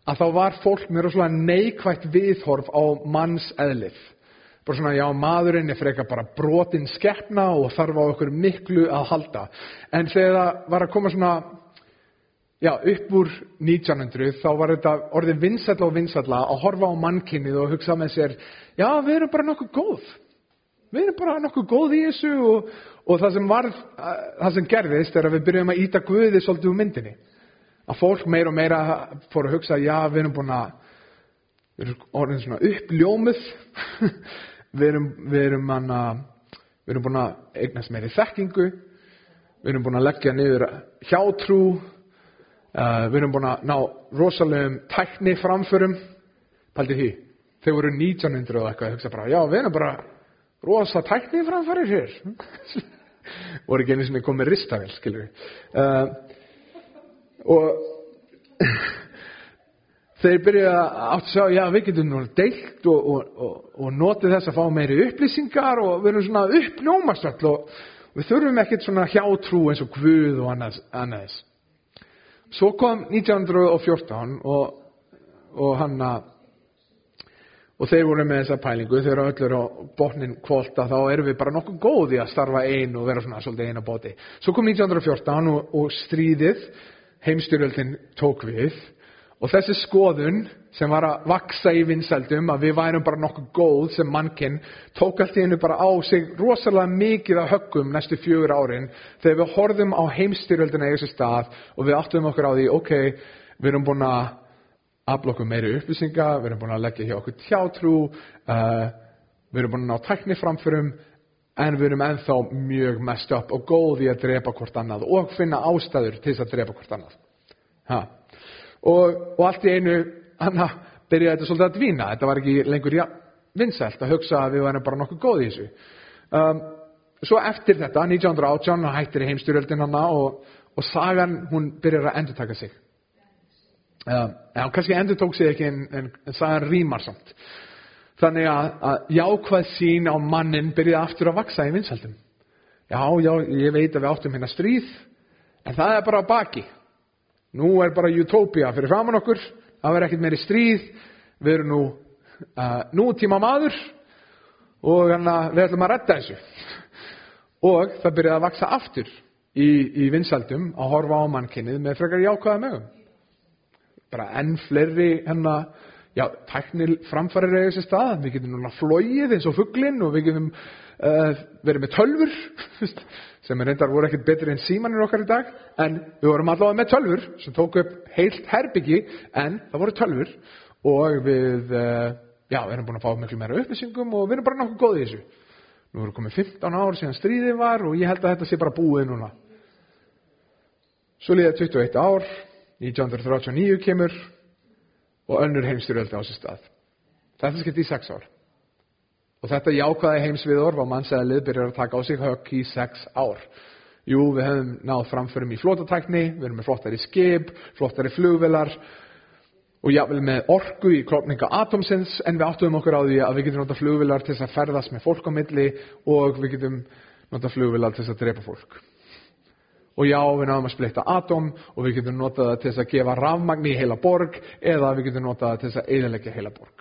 að þá var fólk með rosalega neikvægt viðhorf á manns eðlið. Bara svona, já, maðurinn er frekar bara brotinn skeppna og þarf á okkur miklu að halda. En þegar það var að koma svona, já, upp úr 1900, þá var þetta orðið vinsalla og vinsalla að horfa á mannkynnið og hugsa með sér, já, við erum bara nokkuð góð við erum bara nokkuð góð í þessu og, og það sem varð, það sem gerðist er að við byrjum að íta Guði svolítið úr myndinni. Að fólk meira og meira fór að hugsa, já við erum búin að, orðin svona uppljómuð, við erum, við erum manna, við erum búin að eignast meiri þekkingu, við erum búin að leggja niður hjátrú, uh, við erum búin að ná rosalegum tækni framförum, pælti því, þau voru 1900 og eitthvað, hugsa bara, já við erum bara rosa tæknið framfæri sér voru ekki einu sem er komið ristavel skilur uh, og þeir byrja átt að sjá já við getum nú deilt og, og, og, og notið þess að fá meiri upplýsingar og við erum svona uppnjómast all og við þurfum ekkert svona hjátrú eins og hvud og annars, annars. svo kom 1914 og hann að og þeir voru með þessa pælingu þegar öllur á botnin kvólta þá erum við bara nokkuð góði að starfa einn og vera svona svolítið eina bóti svo kom 1914 og, og stríðið heimstyrjöldin tók við og þessi skoðun sem var að vaksa í vinsældum að við værum bara nokkuð góð sem mannkinn tók allt í hennu bara á sig rosalega mikið að höggum næstu fjögur árin þegar við horfum á heimstyrjöldina í þessu stað og við áttum okkur á því ok, við erum búin að afla okkur meiri upplýsinga, við erum búin að leggja hjá okkur tjátrú, uh, við erum búin að ná tækni framförum, en við erum enþá mjög mest upp og góð í að drepa hvort annað og finna ástæður til þess að drepa hvort annað. Og, og allt í einu, hann byrjaði þetta svolítið að dvína, þetta var ekki lengur ja, vinsælt að hugsa að við varum bara nokkuð góð í þessu. Um, svo eftir þetta, 1918, hættir heimstyrjöldin hann og, og sagan hún byrjar að endur taka sig. Uh, já, kannski endur tók sig ekki en, en, en sagði rýmar samt. Þannig að, að jákvæð sín á mannin byrjaði aftur að vaksa í vinsaldum. Já, já, ég veit að við áttum hérna stríð, en það er bara baki. Nú er bara utopia fyrir framann okkur, það verður ekkert meiri stríð, við erum nú uh, nútíma maður og hana, við ætlum að retta þessu. Og það byrjaði að vaksa aftur í, í vinsaldum að horfa á mannkynnið með frekar jákvæða mögum bara enn fleiri hennar já, tæknil framfærir eða þessi stað, við getum núna flóið eins og fugglinn og við getum uh, verið með tölfur sem er reyndar voru ekkert betri en símanir okkar í dag en við vorum allavega með tölfur sem tók upp heilt herbyggi en það voru tölfur og við uh, já, við erum búin að fá miklu meira upplýsingum og við erum bara nokkuð góðið í þessu. Nú erum komið 15 ár síðan stríðið var og ég held að þetta sé bara búið núna. Svo líða 21 ár 1939 kemur og önnur heimstyröldi á sér stað. Þetta skipt í 6 ár Og þetta jákvæði heimsviðor var mannsæðalið byrjar að taka á sig högg í sex ár. Jú, við hefum náð framförum í flótatækni, við erum með flottari skip, flottari flugvelar og jáfnvel með orgu í klopninga atomsins en við áttuðum okkur á því að við getum nota flugvelar til þess að ferðast með fólk á milli og við getum nota flugvelar til þess að drepa fólk. Og já, við náðum að splitta atom og við getum notað það til þess að gefa rafmagni í heila borg eða við getum notað það til þess að eðalegja heila borg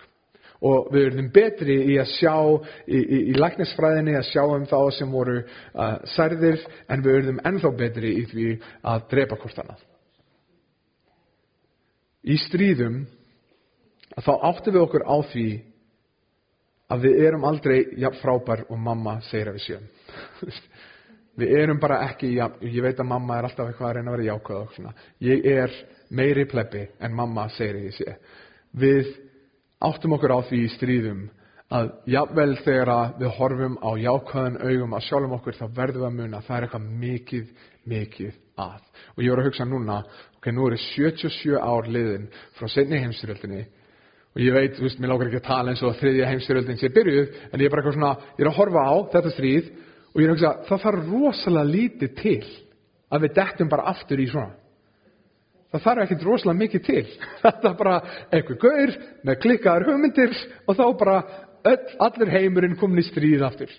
og við verðum betri í að sjá í, í, í læknisfræðinni að sjá um þá sem voru uh, særðir en við verðum ennþá betri í því að drepa hvort annað. Í stríðum þá áttum við okkur á því að við erum aldrei jafn frábær og mamma segir að við séum. við erum bara ekki jafn, ég veit að mamma er alltaf eitthvað að reyna að vera jákvæð og svona. Ég er meiri plebbi en mamma segir að ég sé. Við áttum okkur á því í stríðum að jafnvel þegar að við horfum á jákvæðan augum að sjálfum okkur þá verðum við að muna að það er eitthvað mikið, mikið að. Og ég voru að hugsa núna, ok, nú eru 77 ár liðin frá setni heimstyrjöldinni og ég veit, þú veist, mér lákar ekki að tala eins og þriðja heimstyrjöldin sé byrjuð, en ég er bara eitthvað svona, ég er að horfa á þetta stríð og ég er að hugsa, það þarf rosalega lítið til að við dettum bara aftur í svona það þarf ekkert rosalega mikið til. Þetta er bara eitthvað gaur með klikkaðar hugmyndir og þá bara öll, allir heimurinn komin í stríð aftur.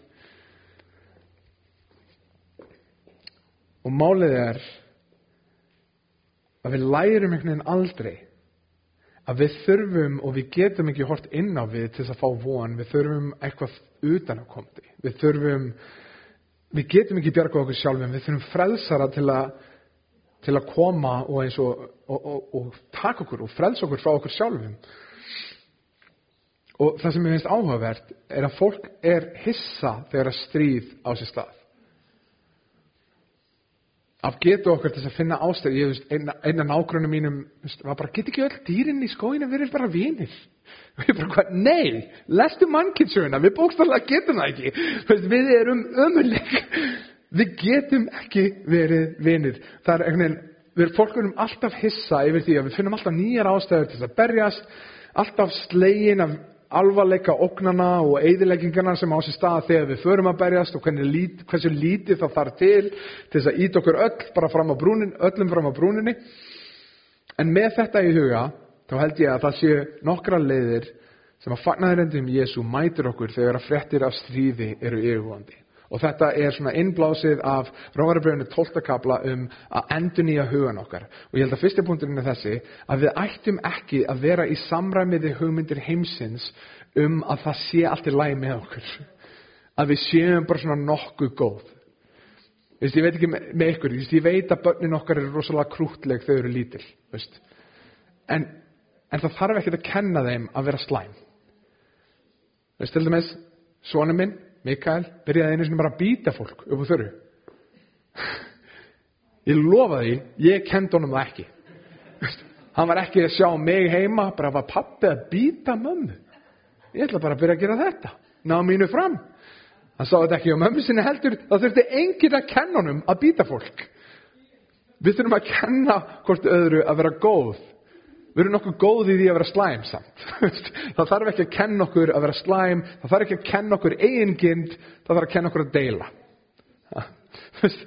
Og málið er að við lærum einhvern veginn aldrei að við þurfum og við getum ekki hort inn á við til þess að fá von. Við þurfum eitthvað utan að komandi við þurfum við getum ekki bjarga okkur sjálfum. Við þurfum frelsara til að til að koma og og, og, og, taka okkur og frelsa okkur frá okkur sjálfum. Og það sem ég finnst áhugavert er að fólk er hissa þegar að stríð á sér stað. Af getu okkar til að finna ástæð, ég veist, eina, eina nágrunum mínum, var bara, get ekki öll dýrin í skóinu verið bara vinir? Og ég bara, hvað, nei, lestu mannkynnsöguna, við bókstallega getum það ekki, við erum ömuleg. Við getum ekki verið vinir. Það er einhvern veginn, við fólkunum alltaf hissa yfir því að við finnum alltaf nýjar ástæður til að berjast, alltaf slegin af alvarleika ógnana og eigðileggingarna sem á sér stað þegar við förum að berjast og lít, hversu lítið það þarf til til þess að ít okkur öll bara fram á brúnin, öllum fram á brúninni. En með þetta í huga, þá held ég að það séu nokkra leiðir sem að fagnaðurendum Jésu mætur okkur þegar að frettir af stríði eru yfirvandi. Og þetta er svona innblásið af Rómarabröðinu 12. kabla um að endur nýja hugan okkar. Og ég held að fyrsti punkturinn er þessi að við ættum ekki að vera í samræmiði hugmyndir heimsins um að það sé allt í læg með okkur. Að við séum bara svona nokkuð góð. Vist, ég veit ekki með, ykkur, Vist, ég veit að börnin okkar eru rosalega krútleg þau eru lítil. En, en það þarf ekki að kenna þeim að vera slæm. Vist, til dæmis, svonum minn, Mikael byrjaði einu sinni bara að býta fólk upp á þörru. Ég lofa því, ég kend honum það ekki. Hann var ekki að sjá mig heima, bara var pappi að býta mömmu. Ég ætla bara að byrja að gera þetta. Ná mínu fram. Hann sá þetta ekki á mömmu sinni heldur, þá þurfti enginn að kenna honum að býta fólk. Við þurfum að kenna hvort öðru að vera góð Við erum nokkuð góðið í því að vera slæm samt. það þarf ekki að kenna okkur að vera slæm, það þarf ekki að kenna okkur eigingind, það þarf að kenna okkur að deila. það,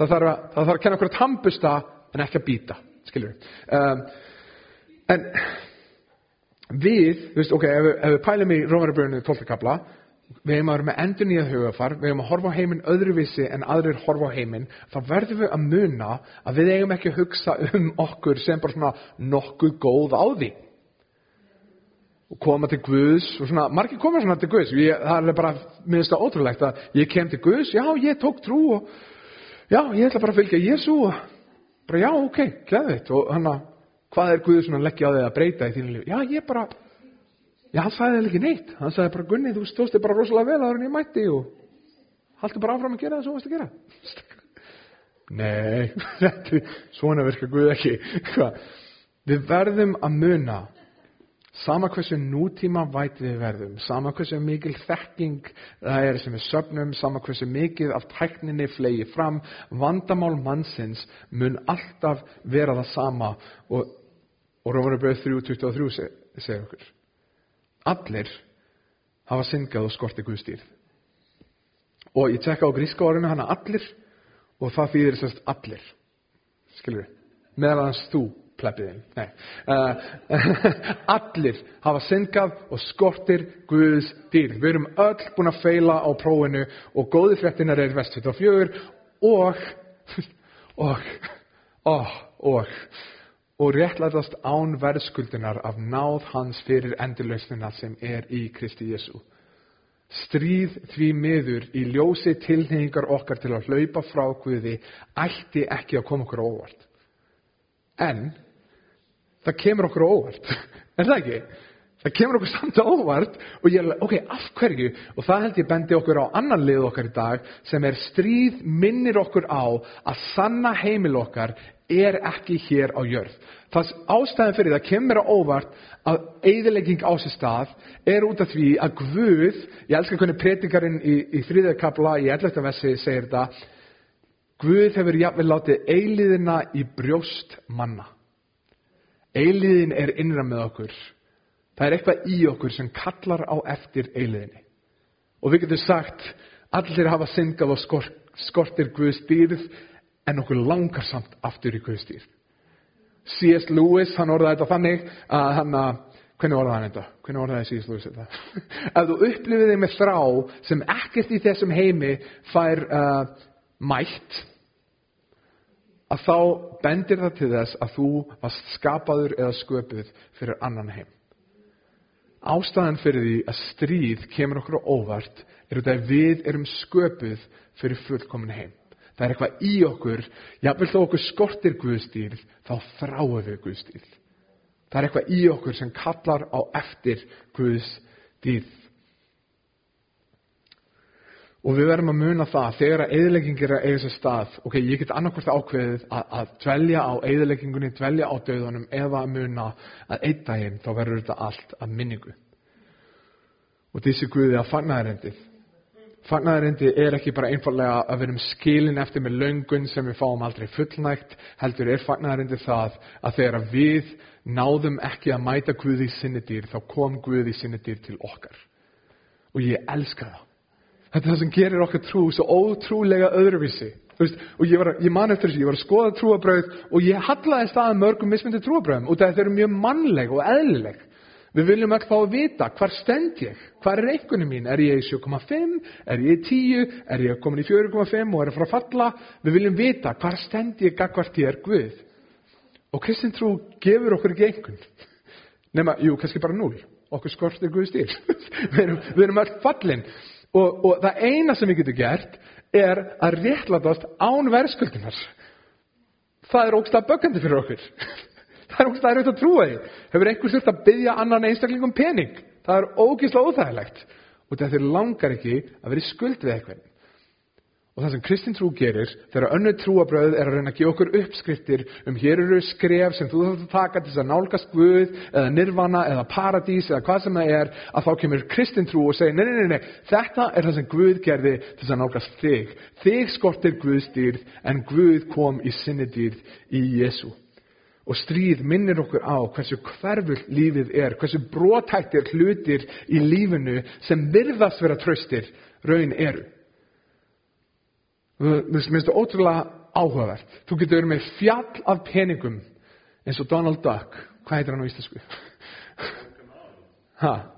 þarf að, það þarf að kenna okkur að tampusta en ekki að býta, skiljur við. Um, en við, veist, ok, ef, ef við pælum í Rómarabröðinu 12. kabla, við hefum að vera með endur nýjað hugafar, við hefum að horfa á heiminn öðruvísi en aðrir horfa á heiminn, þá verðum við að muna að við eigum ekki að hugsa um okkur sem bara svona nokkuð góð á því. Og koma til Guðs, og svona, margir koma svona til Guðs, ég, það er bara, minnst það ótrúlegt að ég kem til Guðs, já, ég tók trú og, já, ég ætla bara að fylgja Jésu og, bara, já, ok, gleðið, og hann að, hvað er Guðs svona leggja á þig að breyta í þínu lífi? Já, ég bara, Já, hann sagði það ekki neitt. Hann sagði bara, Gunni, þú stóðst þig bara rosalega vel að hann ég mætti og haltu bara áfram að gera það sem þú veist að gera nei er- svona virka Guð ekki Hva? við verðum að muna sama hversu nútíma væti við verðum sama hversu mikil þekking það er sem við söfnum sama hversu mikið af tækninni flegi fram vandamál mannsins mun alltaf vera það sama og, og Rómaraböð 3.23 seg- segir okkur allir hafa syngað og skorti Guðstýrð og ég tekka á gríska orðinu hana allir og það þýðir sérst allir. Skilur við, meðal hans þú plebbiðin, nei. Uh, allir hafa syngað og skortir Guðs dýr við erum öll búin að feila á prófinu og góði fréttinar er vest 24 og og og og og réttlætast án verðskuldunar af náð hans fyrir endurlausnina sem er í Kristi Jésu stríð því miður í ljósi tilhengingar okkar til að hlaupa frá Guði ætti ekki að koma okkur óvart. En það kemur okkur óvart. Er það ekki? Það kemur okkur samt á óvart og ég er ok, af hverju? Og það held ég bendi okkur á annan lið okkar í dag sem er stríð minnir okkur á að sanna heimil okkar er ekki hér á jörð. Það ástæðan fyrir það kemur á óvart að eigðilegging á sér stað er út af því að Guð, ég elskar hvernig predikarinn í, í þriðakabla í 11. vessi segir þetta, Guð hefur jafnvel látið eiliðina í brjóst manna. Eiliðin er innra með okkur. Það er eitthvað í okkur sem kallar á eftir eiliðinni. Og við getum sagt, allir hafa syngað og skor, skortir Guðs dýrð en okkur langar samt aftur í Guðs dýrð. C.S. Lewis, hann orðaði þetta þannig að hann að, hvernig orðaði hann þetta? Hvernig orðaði C.S. Lewis þetta? Ef þú upplifið þig með þrá sem ekkert í þessum heimi fær uh, mætt, að þá bendir það til þess að þú varst skapaður eða sköpuð fyrir annan heim. Ástæðan fyrir því að stríð kemur okkur á óvart er út af að við erum sköpuð fyrir fullkomin heim. Það er eitthvað í okkur, jáfnvel þó okkur skortir Guðstýrð, þá þráum við Guðstýrð. Það er eitthvað í okkur sem kallar á eftir Guðstýrð. Og við verðum að muna það þegar að eðileggingir er eiga sér stað, ok, ég get annarkvært ákveðið að, að dvelja á eðileggingunni, dvelja á döðunum eða að muna að einn daginn þá verður þetta allt að minningu. Og þessi Guði að fagnaðarendið. Fagnaðarendið er ekki bara einfallega að við erum skilin eftir með löngun sem við fáum aldrei fullnægt, heldur er fagnaðarendið það að þegar við náðum ekki að mæta Guði í sinni dýr, þá kom Guði í sinni dýr til okkar. Og ég elska það. Þetta er það sem gerir okkar trú svo ótrúlega öðruvísi. Veist, og ég, var, ég man eftir þessu, ég var að skoða trúabröð og ég hallaði staðan mörgum mismyndi trúabröðum og það eru mjög mannleg og eðlileg. Við viljum ekki fá að vita, hvar stend ég? Hvar er einhvern mín? Er ég í 7,5? Er ég í 10? Er ég komin í 4,5 og er að fara að falla? Við viljum vita, hvar stend ég gagvart ég er Guð? Og kristin trú gefur okkur ekki einhvern. Nefna, jú, kannski bara 0. Okkur skortir Guð stýr. við erum, erum öll fallin. Og, og það eina sem við getum gert er að réttlatast án verðskuldunar. Það er ógst að böggandi fyrir okkur. Það er ógst að erfitt að trúa því. Hefur einhver þurft að byggja annan einstaklingum pening? Það er ógislega óþægilegt. Og þetta langar ekki að vera í skuld við eitthvað. Og það sem kristin trú gerir, þegar önnu trúabröð er að reyna að gefa okkur uppskriftir um hér eru skref sem þú þarf að taka til þess að nálgast Guð eða nirvana eða paradís eða hvað sem það er, að þá kemur kristin trú og segir, nei, nei, nei, nei, þetta er það sem Guð gerði til þess að nálgast þig. Þig skortir Guðs dýrð en Guð kom í sinni dýrð í Jésu. Og stríð minnir okkur á hversu hverful lífið er, hversu brotættir hlutir í lífinu sem virðast vera tröstir raun eru. Veist, minnst það ótrúlega áhugavert. Þú getur verið með fjall af peningum eins og Donald Duck. Hvað heitir hann á íslensku?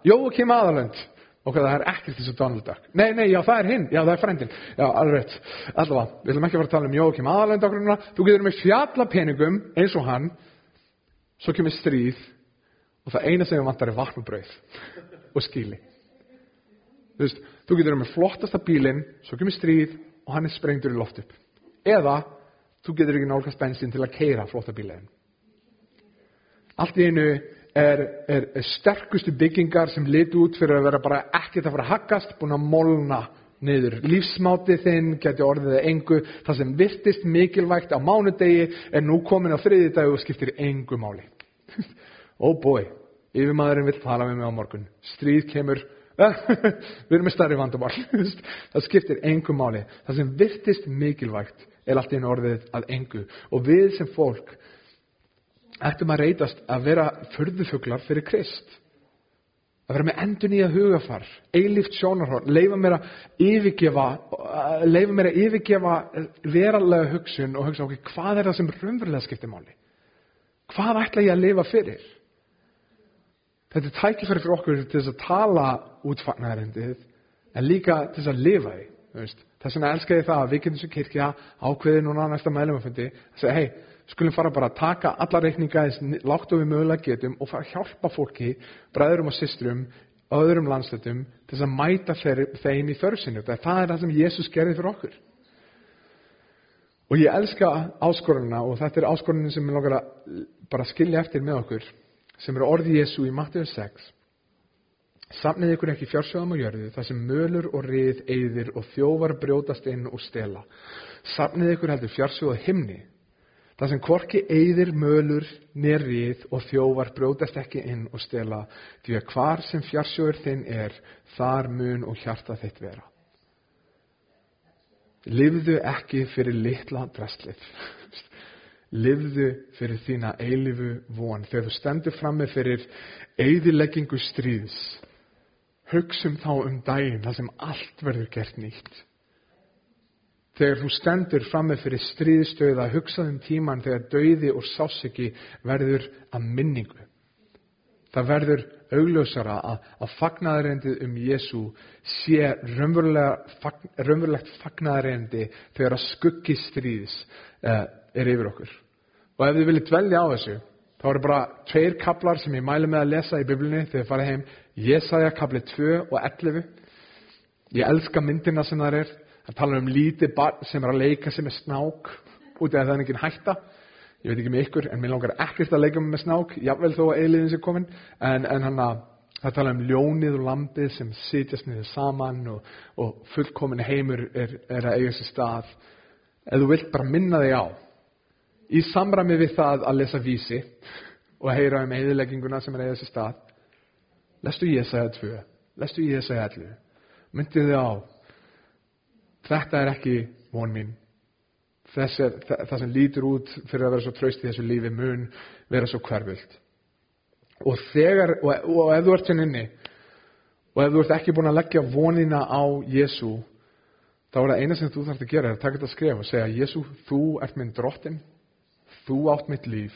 Jóakim Aðalönd. Ok, það er ekkert eins og Donald Duck. Nei, nei, já, það er hinn. Já, það er frendin. Já, alveg. Allavega, við ætlum ekki fara að tala um Jóakim Aðalönd okkur núna. Þú getur verið með fjall af peningum eins og hann. Svo kemur stríð og það eina sem við vantar er vatn og brauð og skíli. Þú veist, þú getur verið með flottasta bílinn, svo kemur stríð og hann er sprengtur í loft upp. Eða þú getur ekki nálgast bensin til að keira flotta bílegin. Allt í einu er, er, er sterkustu byggingar sem lit út fyrir að vera bara ekkert að fara að haggast, búin að molna niður. Lífsmáti þinn geti orðið að engu. Það sem virtist mikilvægt á mánudegi er nú komin á þriði dag og skiptir engu máli. oh boy, yfirmaðurinn vill tala með mig á morgun. Stríð kemur, við erum með starri vandamál. það skiptir engu máli. Það sem virtist mikilvægt er allt í einu orðið að engu. Og við sem fólk ættum að reytast að vera förðufuglar fyrir Krist að vera með endur nýja hugafar eilíft sjónarhór, leifa mér að yfirgefa leifa mér að yfirgefa veralega hugsun og hugsa okkur, hvað er það sem raunverulega skiptir máli hvað ætla ég að lifa fyrir þetta er tækifæri fyrir okkur til þess að tala út fagnarindið en líka til þess að lifa því þess vegna elskar ég það að við getum sem kirkja ákveði núna næsta meðlum að segja, hei skulum fara bara að taka alla reikninga eins lágt og við mögulega getum og fara að hjálpa fólki, bræðurum og systrum öðrum landstöldum til að mæta þeim í þörfsinu það er það sem Jésús gerði fyrir okkur. Og ég elska áskorunna og þetta er áskorunni sem ég langar að skilja eftir með okkur sem eru orði Jésú í Mattiður 6 Samnið ykkur ekki fjársjóðum og jörðu þar sem mölur og rið eigðir og þjóvar brjótast inn og stela. Samnið ykkur heldur fjársjóða himni Það sem korki eyðir mölur nýrrið og þjóvar brótast ekki inn og stela því að hvar sem fjarsjóður þinn er, þar mun og hjarta þitt vera. Livðu ekki fyrir litla dresslið. Livðu fyrir þína eilifu von. Þegar þú stendur frammi fyrir eyðileggingu stríðs, hugsum þá um daginn þar sem allt verður gert nýtt. Þegar þú stendur framme fyrir stríðstöð að hugsa um tíman þegar dauði og sásiki verður að minningu. Það verður augljósara að, að fagnaðarendi um Jésu sé raunverulegt fagnaðarendi þegar að skuggi stríðs uh, er yfir okkur. Og ef þið viljið dvelja á þessu, þá eru bara tveir kaplar sem ég mælu með að lesa í biblunni þegar þið farið heim. Jesaja kapli 2 og 11. Ég elska myndina sem það er. Það tala um lítið barn sem er að leika sem er snák út af það er ekki hætta. Ég veit ekki með ykkur, en mér langar ekkert að leika með snák, jável þó að eiliðin sé komin. En, en hann að það tala um ljónið og lampið sem sitjast niður saman og, og fullkomin heimur er, er að eiga sér stað. Ef þú vilt bara minna þig á, í samræmi við það að lesa vísi og að heyra um eðilegginguna sem er að eiga sér stað, lestu ég segja tvö, lestu ég segja allu, myndið þig á Þetta er ekki von mín. Er, það sem lítur út fyrir að vera svo tröst í þessu lífi mun vera svo hverfult. Og, þegar, og, og ef þú ert hérna inni og ef þú ert ekki búin að leggja vonina á Jésu þá er það eina sem þú þarfst að gera er að taka þetta skref og segja Jésu, þú ert minn drottin þú átt mitt líf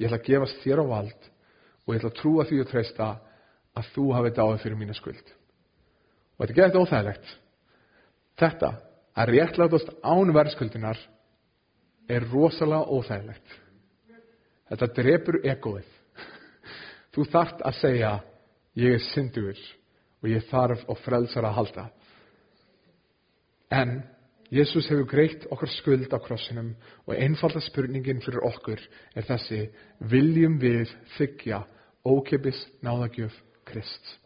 ég ætla að gefast þér á vald og ég ætla að trúa því og treysta að þú hafið dáið fyrir mína skuld. Og þetta er gett óþægilegt Þetta að réttlætast án verðskuldinar er rosalega óþægilegt. Þetta drefur egoið. Þú þart að segja ég er syndugur og ég þarf og frelsar að halda. En Jésús hefur greitt okkar skuld á krossinum og einfalda spurningin fyrir okkur er þessi viljum við þykja ókipis náðagjöf Krist.